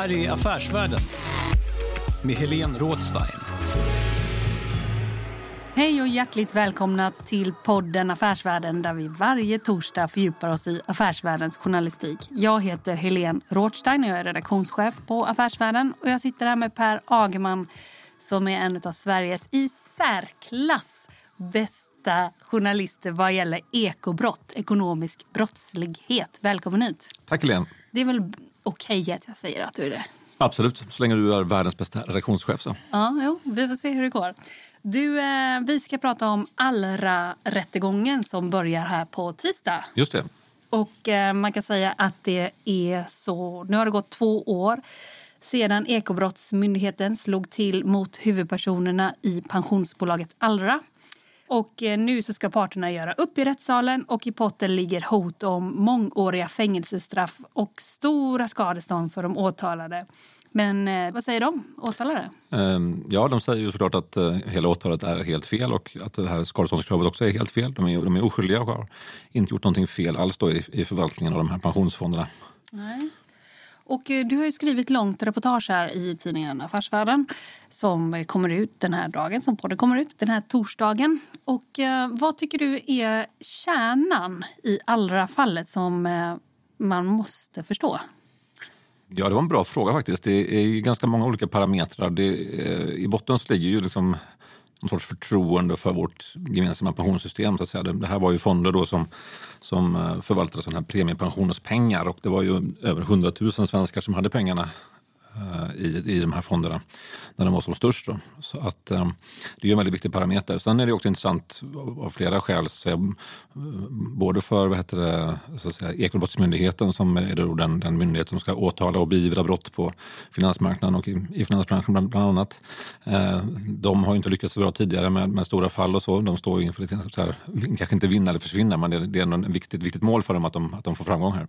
Här är Affärsvärlden med Helene Rådstein. Hej och hjärtligt välkomna till podden Affärsvärlden där vi varje torsdag fördjupar oss i affärsvärldens journalistik. Jag heter Helene Rådstein och jag är redaktionschef på Affärsvärlden och jag sitter här med Per Agerman som är en av Sveriges i särklass bästa journalister vad gäller ekobrott, ekonomisk brottslighet. Välkommen hit. Tack Helene. Det är väl okej att jag säger att du är det? Absolut, så länge du är världens bästa redaktionschef. Så. Ja, jo, vi får se hur det går. Du, eh, vi ska prata om Allra-rättegången som börjar här på tisdag. Just det. Och eh, man kan säga att det är så... Nu har det gått två år sedan Ekobrottsmyndigheten slog till mot huvudpersonerna i pensionsbolaget Allra. Och eh, nu så ska parterna göra upp i rättssalen och i potten ligger hot om mångåriga fängelsestraff och stora skadestånd för de åtalade. Men eh, vad säger de, åtalade? Ehm, Ja, de säger ju såklart att eh, hela åtalet är helt fel och att det här skadeståndskravet också är helt fel. De är, de är oskyldiga och har inte gjort någonting fel alls då i, i förvaltningen av de här pensionsfonderna. Nej. Och eh, du har ju skrivit långt reportage här i tidningen Affärsvärlden som kommer ut den här dagen, som podden kommer ut den här torsdagen. Och eh, vad tycker du är kärnan i allra fallet som eh, man måste förstå? Ja, det var en bra fråga faktiskt. Det är ganska många olika parametrar. Det, eh, I botten så ligger ju liksom någon sorts förtroende för vårt gemensamma pensionssystem. Så att säga. Det, här var ju fonder då som, som eh, förvaltade sådana här premiepensioners pengar och det var ju över 100 000 svenskar som hade pengarna i, i de här fonderna när de var som störst. Då. Så att, eh, det är en väldigt viktig parameter. Sen är det också intressant av, av flera skäl. Så säga, både för vad heter det, så att säga, Ekobrottsmyndigheten som är då den, den myndighet som ska åtala och beivra brott på finansmarknaden och i, i finansbranschen bland, bland annat. Eh, de har ju inte lyckats så bra tidigare med, med stora fall och så. De står inför lite så här, kanske inte vinna eller försvinna men det, det är ändå ett viktigt, viktigt mål för dem att de, att de får framgång här.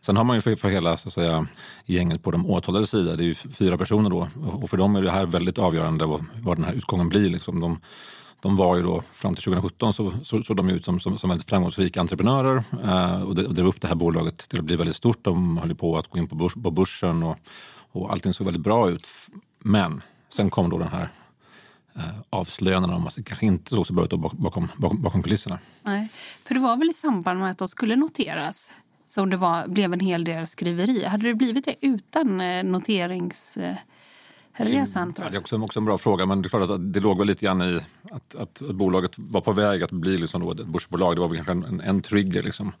Sen har man ju för, för hela så att säga, gänget på de åtalade sida, det är ju fyra personer då och för dem är det här väldigt avgörande vad, vad den här utgången blir. Liksom. De, de var ju då, fram till 2017 så såg så de ut som, som, som väldigt framgångsrika entreprenörer eh, och, det, och drev upp det här bolaget till att bli väldigt stort. De höll på att gå in på, börs, på börsen och, och allting såg väldigt bra ut. Men sen kom då den här eh, avslöjandena om att det kanske inte såg så bra ut bakom, bakom, bakom kulisserna. Nej, för det var väl i samband med att de skulle noteras som det var, blev en hel del skriveri. Hade det blivit det utan eh, noteringsresan? Ja, det är också, också en bra fråga, men det är klart att det låg väl lite grann i att, att, att bolaget var på väg att bli liksom ett börsbolag. Det var väl kanske en, en trigger. Liksom.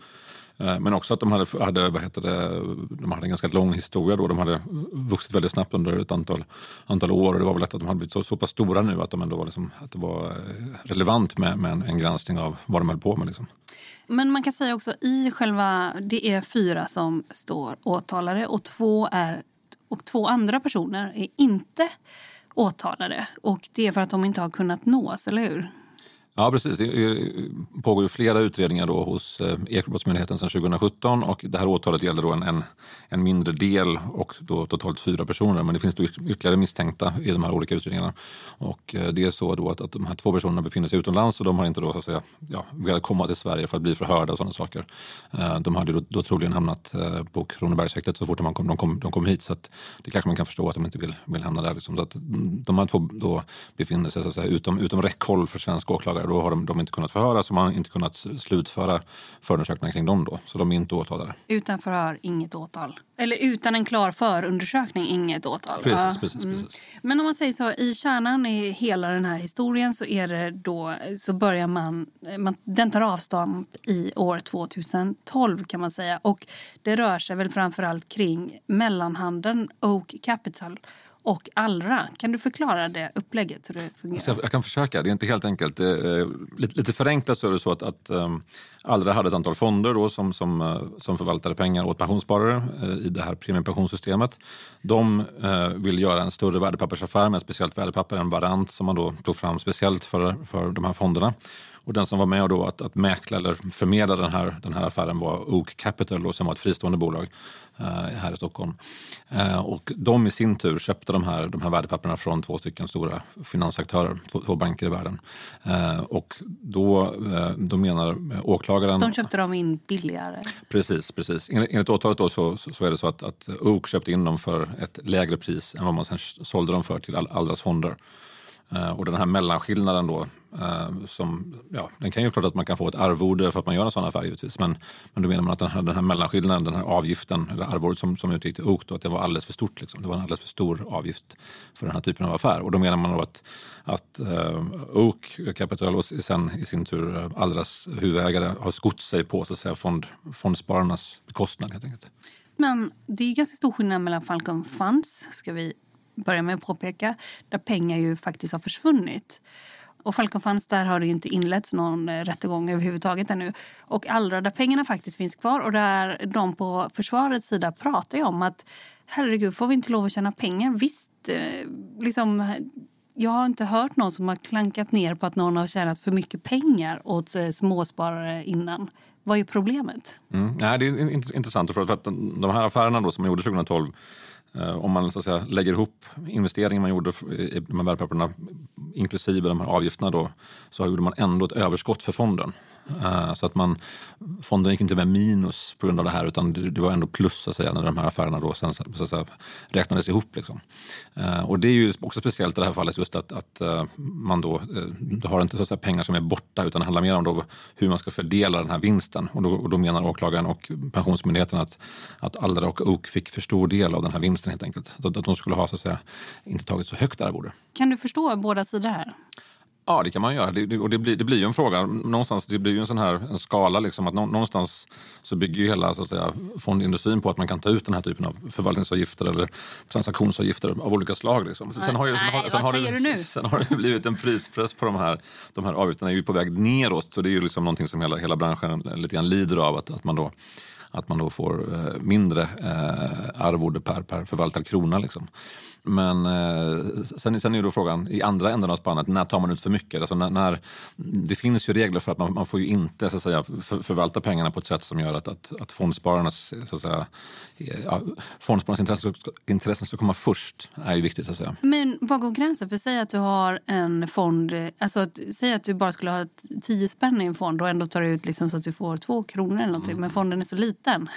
Eh, men också att de hade, hade, vad heter det, de hade en ganska lång historia. Då. De hade vuxit väldigt snabbt under ett antal, antal år. Och det var väl lätt att de hade blivit så, så pass stora nu att, de ändå var liksom, att det var eh, relevant med, med en, en granskning av vad de höll på med. Liksom. Men man kan säga också i själva, det är fyra som står åtalade och två, är, och två andra personer är inte åtalade. Och det är för att de inte har kunnat nås, eller hur? Ja, precis. Det eh, pågår ju flera utredningar då hos eh, Ekobrottsmyndigheten sedan 2017 och det här åtalet gäller då en, en, en, mindre del och då totalt fyra personer. Men det finns då ytterligare misstänkta i de här olika utredningarna. Och eh, det är så då att, att de här två personerna befinner sig utomlands och de har inte då så att säga ja, velat komma till Sverige för att bli förhörda och sådana saker. De hade då, då troligen hamnat på Kronobergshäktet så fort de kom, de kom, de kom hit så att det kanske man kan förstå att de inte vill, vill hamna där. Liksom. Så att mm, de här två då befinner sig så att säga, utom, utom räckhåll för svenska åklagare då har de, de inte kunnat förhöras så man har inte kunnat slutföra förundersökningar kring dem då. Så de är inte åtalade. Utan förhör, inget åtal. Eller utan en klar förundersökning, inget åtal. Precis, Ja, precis, mm. precis. Men om man säger så, i kärnan i hela den här historien så är det då, så börjar man, man den tar avstånd i år 2012 kan man säga. Och det rör sig väl framförallt kring mellanhanden Oak Capital och Allra. Kan du förklara det upplägget? Hur det fungerar? Jag, kan försöka, det är inte helt enkelt. Är, eh, lite, lite förenklat så är det så att, att um, Allra hade ett antal fonder då som, som, eh, som förvaltade pengar åt pensionssparare eh, i det här premiepensionssystemet. De uh, vill göra en större värdepappersaffär med ett speciellt värdepapper, en varant som man då tog fram speciellt för, för de här fonderna. Och den som var med då att, att mäkla eller förmedla den här, den här affären var Oak Capital då, som var ett fristående bolag eh, här i Stockholm. Eh, och de i sin tur köpte de här, de här värdepapperna från två stycken stora finansaktörer, två, två banker i världen. Eh, och då, eh, då menar åklagaren... De köpte dem in billigare. Precis, precis. Enligt, enligt åtalet då så, så, så är det så att, att Oak köpte in dem för ett lägre pris än vad man sen sålde dem för till all, Allras fonder. Eh, och den här mellanskillnaden då, eh, som, ja, den kan ju klart att man kan få ett arvode för att man gör en sån affär givetvis. Men, men då menar man att den här, den här mellanskillnaden, den här avgiften, eller arvodet som, som utgick till OK, då, att det var alldeles för stort. Liksom. Det var en alldeles för stor avgift för den här typen av affär. Och då menar man då att, att uh, Oak Capital och sen i sin tur Allras huvudägare har skott sig på så att säga, fond, fondspararnas bekostnad helt enkelt. Men det är ganska stor skillnad mellan Falcon Funds, ska vi börja med att påpeka, där pengar ju faktiskt har försvunnit. Och Falcon Funds, där har det inte inletts någon eh, rättegång överhuvudtaget ännu. Och Allra, där pengarna faktiskt finns kvar och där de på försvarets sida pratar ju om att herregud, får vi inte lov att tjäna pengar? Visst, eh, liksom... Jag har inte hört någon som har klankat ner på att någon har tjänat för mycket pengar åt eh, småsparare innan. Vad är problemet? Mm. Nej, det är intressant för att de här affärerna då som man gjorde 2012 Eh, om man så att säga, lägger ihop investeringen man gjorde i de här värdepapperna inklusive de här avgifterna då, så gjorde man ändå ett överskott för fonden. Eh, så att man, fonden gick inte med minus på grund av det här utan det var ändå plus så att säga, när de här affärerna då sen, så att säga, räknades ihop. Liksom. Eh, och det är ju också speciellt i det här fallet just att, att eh, man då, då har inte så att säga, pengar som är borta utan det handlar mer om då hur man ska fördela den här vinsten. Och då, och då menar åklagaren och Pensionsmyndigheten att, att Allra och Oak fick för stor del av den här vinsten helt enkelt. Att, att de skulle ha så att säga, inte tagit så högt arvode. Kan du förstå båda sidor här? Ja, det kan man göra. Det, och det blir, det blir ju en fråga. Någonstans, det blir ju en sån här en skala. Liksom, att nå, någonstans så bygger ju hela så att säga, fondindustrin på att man kan ta ut den här typen av förvaltningsavgifter eller transaktionsavgifter av olika slag. Liksom. Sen har ju, sen har, sen har det? Sen har det blivit en prispress på de här, de här avgifterna. är ju på väg neråt. Så det är ju liksom någonting som hela, hela branschen lite grann lider av. Att, att man då att man då får eh, mindre eh, arvode per, per förvaltad krona. Liksom. Men eh, sen, sen är då frågan i andra änden av spannet, när tar man ut för mycket? Alltså när, när, det finns ju regler för att man, man får ju inte så att säga, för, förvalta pengarna på ett sätt som gör att, att, att fondspararnas, så att säga, ja, fondspararnas intressen, intressen ska komma först. är ju viktigt. Så att säga. Men vad går gränsen? För säg att du har en fond, alltså att, säg att du bara skulle ha 10 spänn i en fond och ändå tar du ut liksom så att du får två kronor eller någonting, men fonden är så liten.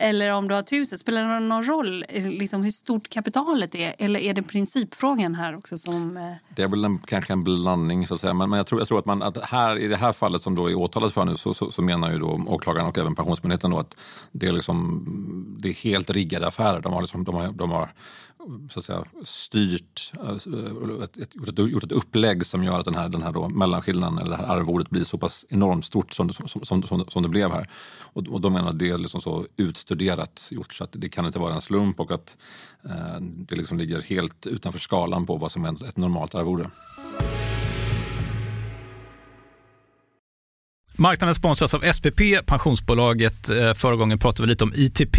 Eller om du har tusen, spelar det någon roll eh, liksom, hur stort kapitalet är? Eller är det principfrågan här också som... Eh... Det är väl en, kanske en blandning så att säga. Men, men jag, tror, jag tror att man att här, i det här fallet som då är åtalat för nu så, så, så menar ju då åklagaren och även Pensionsmyndigheten då att det är, liksom, det är helt riggade affärer. De har, liksom, de har, de har så att säga, styrt, alltså, eh, ett, ett, gjort, ett, gjort ett upplägg som gör att den här, den här då mellanskillnaden eller det här arvodet blir så pass enormt stort som, som, som, som, det blev här. Och, och de menar att det är liksom så utstuderat gjort så att det kan inte vara en slump och att eh, det liksom ligger helt utanför skalan på vad som är ett normalt arvode. Marknaden sponsras av SPP, pensionsbolaget. Eh, förra gången pratade vi lite om ITP.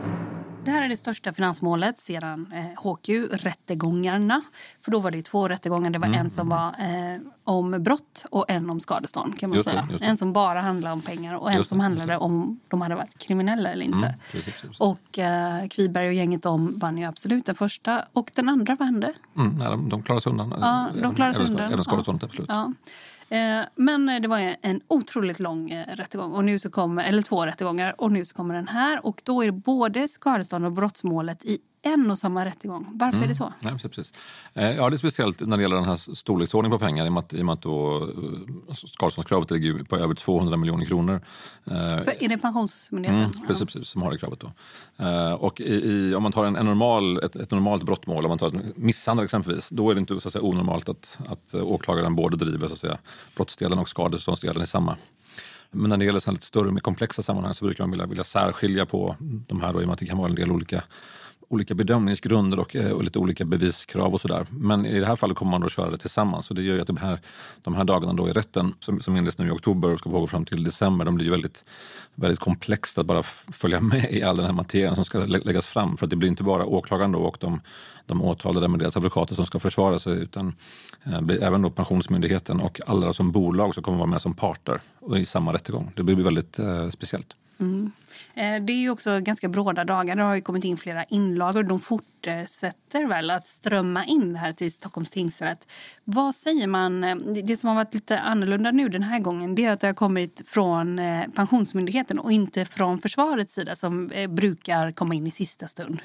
Det här är det största finansmålet sedan eh, HQ-rättegångarna. För då var det två rättegångar. Det var mm. en som var eh, om brott och en om skadestånd. kan man just säga. Det, En som bara handlade om pengar och en just som handlade om de hade varit kriminella eller inte. Mm, precis, precis. Och eh, Kviberg och gänget de vann ju absolut den första. Och den andra, vad hände? Mm, nej, de, de klarade sig undan. Ja, de klarade sig undan. Även skadeståndet, absolut. Ja. Eh, men det var en otroligt lång eh, rättegång, och nu så kommer, eller två rättegångar. Och nu så kommer den här. Och då är det både skadestånd och brottsmålet i en och samma rättegång. Varför mm. är det så? Ja, precis. Eh, ja, det är speciellt när det gäller den här storleksordningen på pengar i och med att, i och med att då, skadeståndskravet ligger på över 200 miljoner kronor. För är det Pensionsmyndigheten? Mm, precis, precis, som har det kravet. Då. Och i, i, om man tar en, en normal, ett, ett, normalt brottmål, om man tar ett misshandel exempelvis, då är det inte så att säga, onormalt att, att åklagaren både driver så att säga, brottsdelen och skadeståndsdelen i samma. Men när det gäller så lite större, mer komplexa sammanhang så brukar man vilja, vilja särskilja på de här då, i och med att det kan vara en del olika olika bedömningsgrunder och, eh, och, lite olika beviskrav och sådär. Men i det här fallet kommer man då köra det tillsammans. Så det gör ju att de här, de här dagarna då i rätten som, som inleds nu i oktober och ska pågå fram till december, de blir ju väldigt, väldigt komplext att bara följa med i all den här materien som ska läggas fram. För att det blir inte bara åklagaren då och de, de åtalade med deras advokater som ska försvara sig utan eh, blir även då Pensionsmyndigheten och alla som bolag som kommer vara med som parter i samma rättegång. Det blir väldigt eh, speciellt. Mm. Eh, det är ju också ganska bråda dagar. Det har ju kommit in flera inlagor. De fortsätter väl att strömma in här till Stockholms tingsrätt. Vad säger man? Eh, det som har varit lite annorlunda nu den här gången det är att det har kommit från eh, Pensionsmyndigheten och inte från försvarets sida som brukar komma in i sista stund.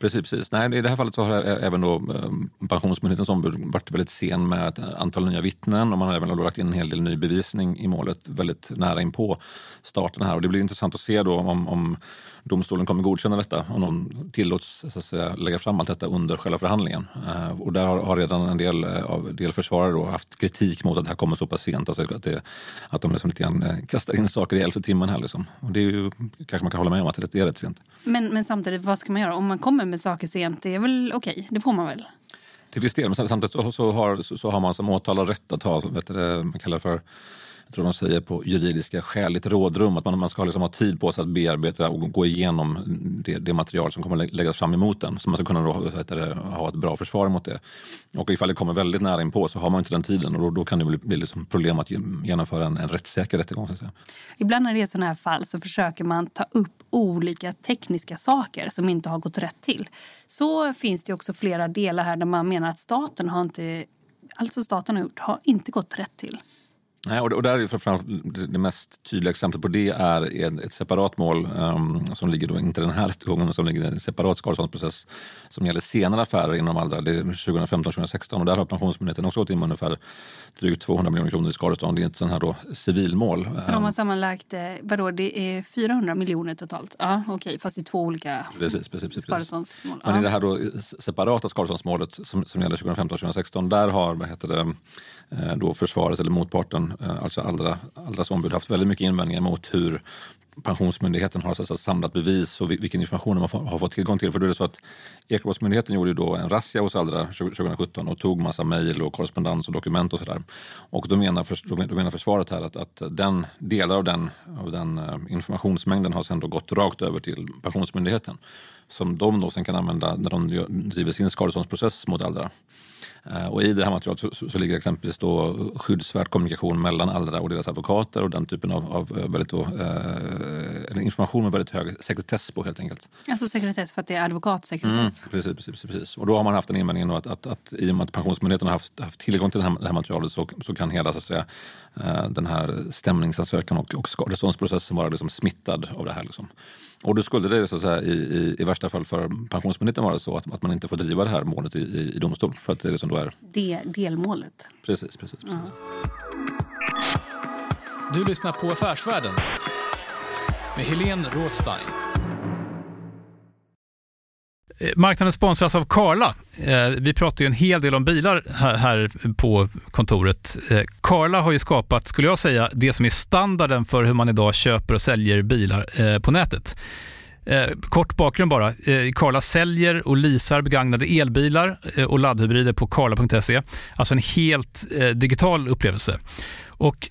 Precis, precis. Nej, I det här fallet så har även då ehm, Pensionsmyndighetens ombud varit väldigt sen med ett eh, antal nya vittnen och man har även lagt in en hel del ny bevisning i målet väldigt nära in på starten här. Och det blir intressant att se då om, om domstolen kommer godkänna detta om de tillåts så att säga, lägga fram allt detta under själva förhandlingen. Uh, och där har, har, redan en del, uh, av del försvarare då haft kritik mot att det här kommer så pass sent. Alltså att, det, att de liksom lite grann uh, kastar in saker i elfte timmen här. Liksom. Och det är ju, kanske man kan hålla med om att det är rätt sent. Men, men samtidigt, vad ska man göra? Om man kommer med saker sent, det är väl okej? Okay, det får man väl? Till viss del, men samtidigt så, så, har, så, så har man som åtalad rätt att ha, vet du, man kallar för jag tror de säger på juridiska skäligt rådrum, att man, man ska liksom ha tid på sig att bearbeta och gå igenom det, det material som kommer läggas fram emot den. Så man ska kunna då, det, ha ett bra försvar mot det. Och ifall det kommer väldigt nära inpå så har man inte den tiden och då, då kan det bli, bli liksom problem att genomföra en, en rättssäker rättegång. Så att säga. Ibland när det är sådana här fall så försöker man ta upp olika tekniska saker som inte har gått rätt till. Så finns det också flera delar här där man menar att staten har inte, alltså staten har gjort, har inte gått rätt till. Nej, och, och där är framförallt det mest tydliga exemplet på det är ett, ett separat mål um, som ligger då, inte den här rättegången, som ligger i en separat skadeståndsprocess som gäller senare affärer inom Aldra. Det är 2015-2016 och där har Pensionsmyndigheten också gått in med ungefär drygt 200 miljoner kronor i skadestånd i ett sånt här då civilmål. Så de har sammanlagt, eh, vadå, det är 400 miljoner totalt? Ja, okej, okay, fast i två olika precis, precis, precis. skadeståndsmål. Men i det här då separata skadeståndsmålet som, som gäller 2015-2016, där har vad heter det, eh, då försvaret eller motparten, Eh, alltså Allra, Allras ombud, haft väldigt mycket invändningar mot hur Pensionsmyndigheten har alltså samlat bevis och vilken information de har fått tillgång till. För då är det så att Ekobrottsmyndigheten gjorde ju då en razzia hos Allra 2017 och tog massa mejl och korrespondens och dokument och sådär. Och då menar, för, då menar försvaret här att, att den, delar av den, av den eh, informationsmängden har sedan då gått rakt över till Pensionsmyndigheten som de då sen kan använda när de driver sin skadeståndsprocess mot Allra. Eh, och I det här materialet så, så, ligger exempelvis då skyddsvärd kommunikation mellan Allra och deras advokater och den typen av, av eh, väldigt då, eh, information med väldigt hög sekretess på helt enkelt. Alltså sekretess för att det är advokatsekretess? Mm, precis, precis, precis. Och då har man haft en invändning att, att, att i och med att Pensionsmyndigheten har haft, haft tillgång till det här, det här materialet så, så kan hela så att säga, eh, den här stämningsansökan och, och skadeståndsprocessen vara liksom smittad av det här. Liksom. Och då skulle det så att säga, i, i, i värsta fall för Pensionsmyndigheten vara så att, att man inte får driva det här målet i, i, i domstol. För att det är liksom då är... Det, delmålet. Precis, precis. precis. Ja. Du lyssnar på Affärsvärlden med Helene Rothstein. Eh, marknaden sponsras av Karla. Eh, vi pratar ju en hel del om bilar här på kontoret. Eh, karla har ju skapat, skulle jag säga, det som är standarden för hur man idag köper och säljer bilar på nätet. Kort bakgrund bara. Karla säljer och leasar begagnade elbilar och laddhybrider på karla.se. Alltså en helt digital upplevelse. Och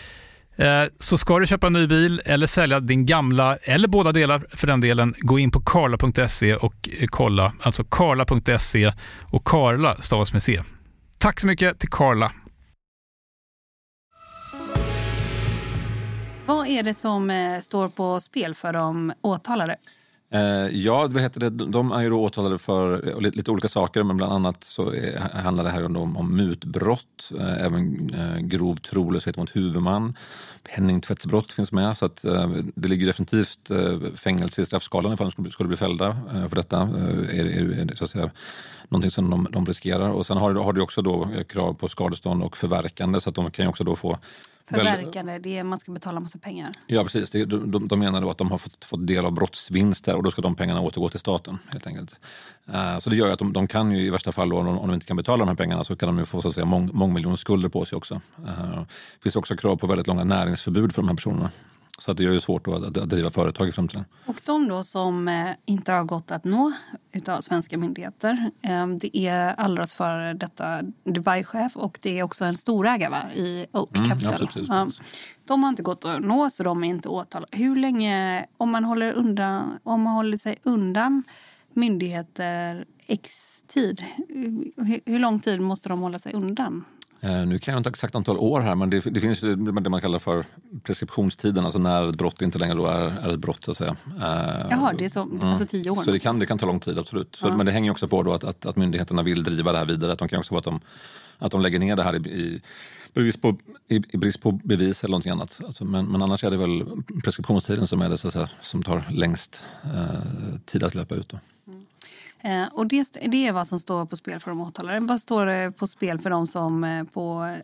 Eh, så ska du köpa en ny bil eller sälja din gamla, eller båda delar för den delen, gå in på karla.se och eh, kolla. Alltså karla.se och Karla stavas med C. Tack så mycket till Karla. Vad är det som eh, står på spel för de åtalade? Eh, ja, vad heter det? de är ju då åtalade för eh, lite, lite olika saker men bland annat så eh, är, handlar det här om, om mutbrott, eh, även eh, grov trolöshet mot huvudman. Penningtvättsbrott finns med så att eh, det ligger definitivt fängelse i straffskalan ifall de skulle, skulle bli fällda för detta. Är, är, är det, så att säga, någonting som de, de riskerar. Och sen har, har du också då krav på skadestånd och förverkande så att de kan ju också då få Förverkande, det är man ska betala massa pengar. Ja precis, det, de, de menar då att de har fått, fått del av brottsvinster och då ska de pengarna återgå till staten helt enkelt. Uh, så det gör att de, de, kan ju i värsta fall, då, om, om de inte kan betala de här pengarna, så kan de ju få så att säga, mång, mångmiljonskulder på sig också. Uh, det finns också krav på väldigt långa näringsförbud för de här personerna. Så att det gör det svårt att, att, driva företag i framtiden. Och de då som eh, inte har gått att nå av svenska myndigheter. Eh, det är Allras före detta Dubai-chef och det är också en storägare va? i Oak mm, Capital. Ja. De har inte gått att nå så de är inte åtalade. Hur länge, om man håller, undan, om man håller sig undan myndigheter x tid, hur, hur lång tid måste de hålla sig undan? Eh, nu kan jag inte exakt antal år här men det, det finns det man kallar för preskriptionstiden, alltså när ett brott inte längre då är, är ett brott. Så att säga. Eh, Jaha, det är så, mm. alltså tio år? Så det kan, det kan ta lång tid, absolut. Så, ja. Men det hänger också på då att, att, att myndigheterna vill driva det här vidare. Att de kan också vara att de, att de lägger ner det här i, i brist på, i, i brist på bevis eller någonting annat. Alltså, men, men annars är det väl preskriptionstiden som är det säga, som tar längst eh, tid att löpa ut. Då. Mm. Eh, och det, det är vad som står på spel för de åtalade. Vad står det på spel för de som eh, på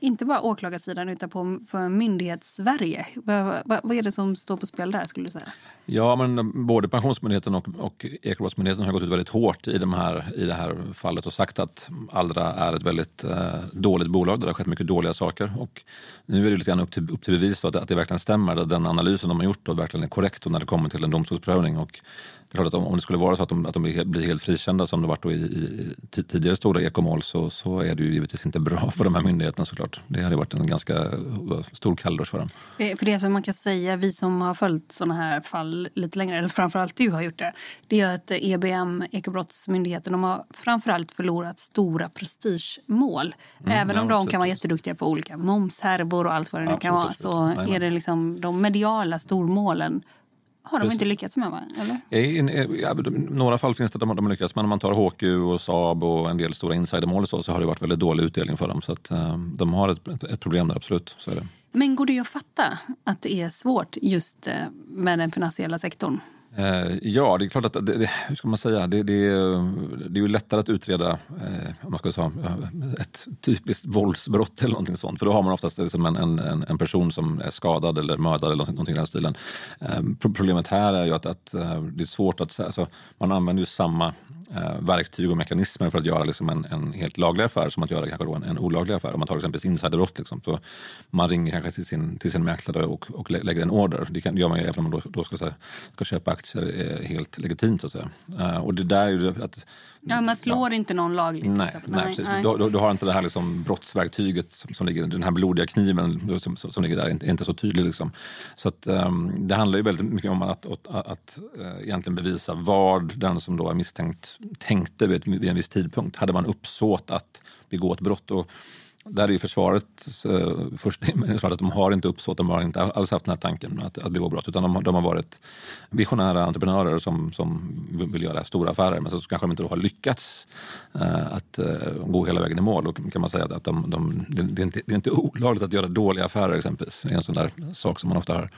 inte bara åklagarsidan utan på, för myndighets-Sverige. Vad, vad, vad är det som står på spel där skulle du säga? Ja, men eh, både Pensionsmyndigheten och, och Ekobrottsmyndigheten har gått ut väldigt hårt i, de här, i det här fallet och sagt att Allra är ett väldigt eh, dåligt bolag där det har skett mycket dåliga saker. Och nu är det lite grann upp till, upp till bevis att, att det verkligen stämmer, att den analysen de har gjort då verkligen är korrekt när det kommer till en domstolsprövning. Och det är klart att om, om det skulle vara så att de, att de blir helt frikända som det varit i, i, tidigare stora ekomål så, så är det ju givetvis inte bra för de här myndigheterna såklart. Det hade varit en ganska stor kalldusch för dem. Eh, för det som man kan säga, vi som har följt sådana här fall lite längre, eller framförallt du har gjort det, det är att EBM, Ekobrottsmyndigheten, de har framförallt förlorat stora prestigemål. Mm, Även om ja, de kan vara jätteduktiga på olika momshärvor och allt vad det nu kan vara så Nej, är det liksom de mediala stormålen har de Just. inte lyckats med va? Eller? I, i, ja, några fall finns det att de, har lyckats men om man tar HQ och Saab och en del stora insidermål så, så har det varit väldigt dålig utdelning för dem. Så att, um, de har ett, ett, problem där absolut. Så är det. Men går det att fatta att det är svårt just uh, med den finansiella sektorn? Eh, ja, det är klart att, det, det, hur ska man säga, det, det, det är ju lättare att utreda eh, om man ska säga, ett typiskt våldsbrott eller någonting sånt. För då har man oftast liksom en, en, en person som är skadad eller mördad eller någonting i den stilen. Eh, problemet här är ju att, att eh, det är svårt att säga, alltså, man använder ju samma Eh, verktyg och mekanismer för att göra liksom en, en helt laglig affär som att göra kanske då en, en olaglig affär. Om man tar exempelvis insiderbrott. Liksom. Så man ringer kanske till sin, till sin mäklare och, och lägger en order. Det, kan, det gör man ju även om man då, då ska, här, ska köpa aktier eh, helt legitimt. Så att säga. Eh, och det där är ju att Ja, man slår ja. inte någon lagligt. Nej, nej, precis. Nej. Du, du, har inte det här liksom brottsverktyget som, som ligger, den här blodiga kniven som, som, som ligger där, är inte, inte så tydlig. Liksom. Så att, um, det handlar ju väldigt mycket om att, att, att, att uh, egentligen bevisa vad den som då är misstänkt tänkte vid, vid en viss tidpunkt. Hade man uppsåt att begå ett brott? Och, där är ju försvaret eh, först, att de har inte uppsåt, de har inte alls haft den här tanken att, att begå brott utan de, de har varit visionära entreprenörer som, som vill göra stora affärer men så kanske de inte har lyckats eh, att eh, gå hela vägen i mål. Då kan man säga att de, de, det, är inte, det är inte olagligt att göra dåliga affärer exempelvis. Det är en sån där sak som man ofta hör.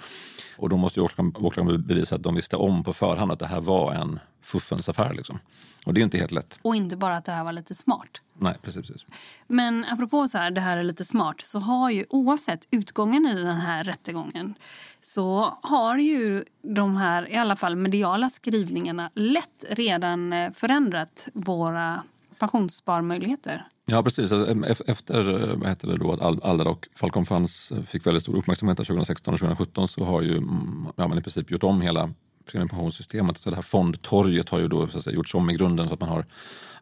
Och då måste ju åklagaren bevisa att de visste om på förhand att det här var en fuffens affär. Liksom. Och det är inte helt lätt. Och inte bara att det här var lite smart. Nej, precis. precis. Men apropå så här, det här är lite smart så har ju oavsett utgången i den här rättegången så har ju de här, i alla fall mediala skrivningarna lätt redan eh, förändrat våra pensionssparmöjligheter. Ja, precis. Alltså, efter vad heter det då, att Allra och Falcon Funds fick väldigt stor uppmärksamhet 2016 och 2017 så har ju mm, ja, man i princip gjort om hela premiepensionssystemet. Så det här fondtorget har ju då så att säga, gjorts om i grunden så att man har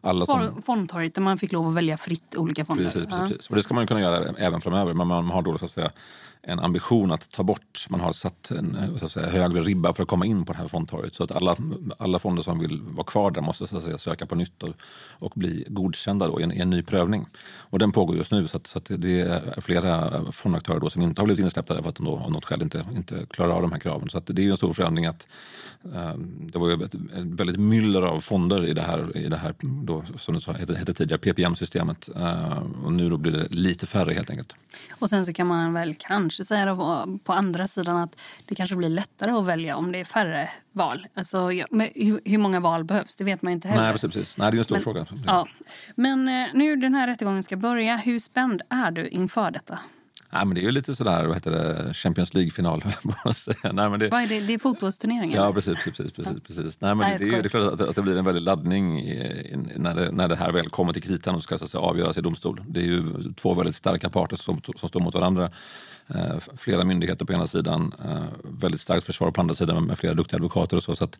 alla som... Fondtorget där man fick lov att välja fritt olika fonder. Precis, precis, precis. Och det ska man kunna göra även framöver. Men man har då så att säga en ambition att ta bort, man har satt en eh, så att säga, högre ribba för att komma in på det här fondtorget. Så att alla, alla fonder som vill vara kvar där måste så att säga, söka på nytt och, och bli godkända då i, en, i en ny prövning. Och den pågår just nu så, att, så att det är flera fondaktörer då som inte har blivit insläppta för att de då av något skäl inte, inte klarar av de här kraven. Så att det är ju en stor förändring att eh, det var ju ett, ett väldigt myller av fonder i det här, i det här då, som det hette, hette tidigare, PPM-systemet. Eh, och nu då blir det lite färre helt enkelt. Och sen så kan man väl kanske kanske säga på, på andra sidan att det kanske blir lättare att välja om det är färre val. Alltså, ja, hur, hur, många val behövs? Det vet man inte heller. Nej, precis. precis. Nej, det är en stor Men, fråga. Ja. Men eh, nu den här rättegången ska börja. Hur spänd är du inför detta? Nej, men det är ju lite sådär, vad heter det, Champions League-final. Nej, men det, vad är det? Det är fotbollsturneringen? Ja, precis. precis, precis, precis. Nej, men Nej, det, det, är, det är klart att, att det blir en väldig laddning i, när, det, när det här väl kommer till kritan och ska så att säga, avgöras i domstol. Det är ju två väldigt starka parter som, som står mot varandra. Eh, flera myndigheter på ena sidan, eh, väldigt starkt försvar på andra sidan med flera duktiga advokater och så. så att,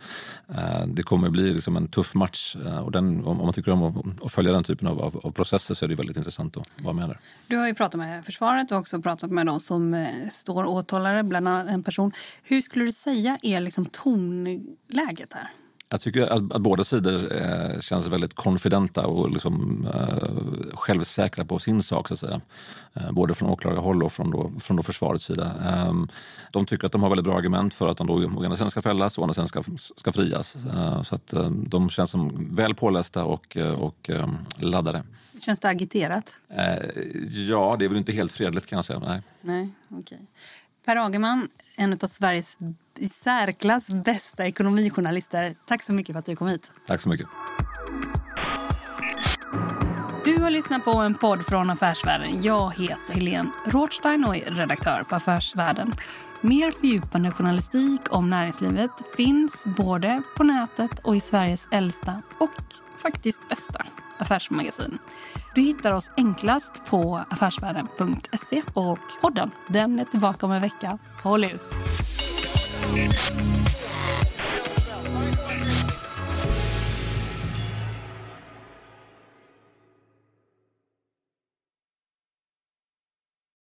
eh, det kommer bli liksom en tuff match och den, om, man tycker om att, att följa den typen av, av, av, processer så är det väldigt intressant att vara med där. Du har ju pratat med försvaret och också har pratat med de som eh, står åtalade, bland annat en person. Hur skulle du säga är liksom tonläget här? Jag tycker att, att båda sidor eh, känns väldigt konfidenta och liksom, eh, självsäkra på sin sak. så att säga. Eh, både från åklagarhåll och från, då, från då försvarets sida. Ehm, de tycker att de har väldigt bra argument för att de då å ena sidan ska fällas och å andra sidan ska, ska frias. Eh, så att, eh, de känns som väl pålästa och, eh, och laddade. Känns det agiterat? ja, det är väl inte helt fredligt kan jag säga. Nej. Nej, okay. Per Agerman, en av Sveriges i särklass bästa ekonomijournalister. Tack så mycket för att du kom hit. Tack så mycket. Du har lyssnat på en podd från Affärsvärlden. Jag heter Helene Rothstein och är redaktör på Affärsvärlden. Mer fördjupande journalistik om näringslivet finns både på nätet och i Sveriges äldsta och faktiskt bästa affärsmagasin. Du hittar oss enklast på affärsvärlden.se och podden den är tillbaka om en vecka. Håll ut!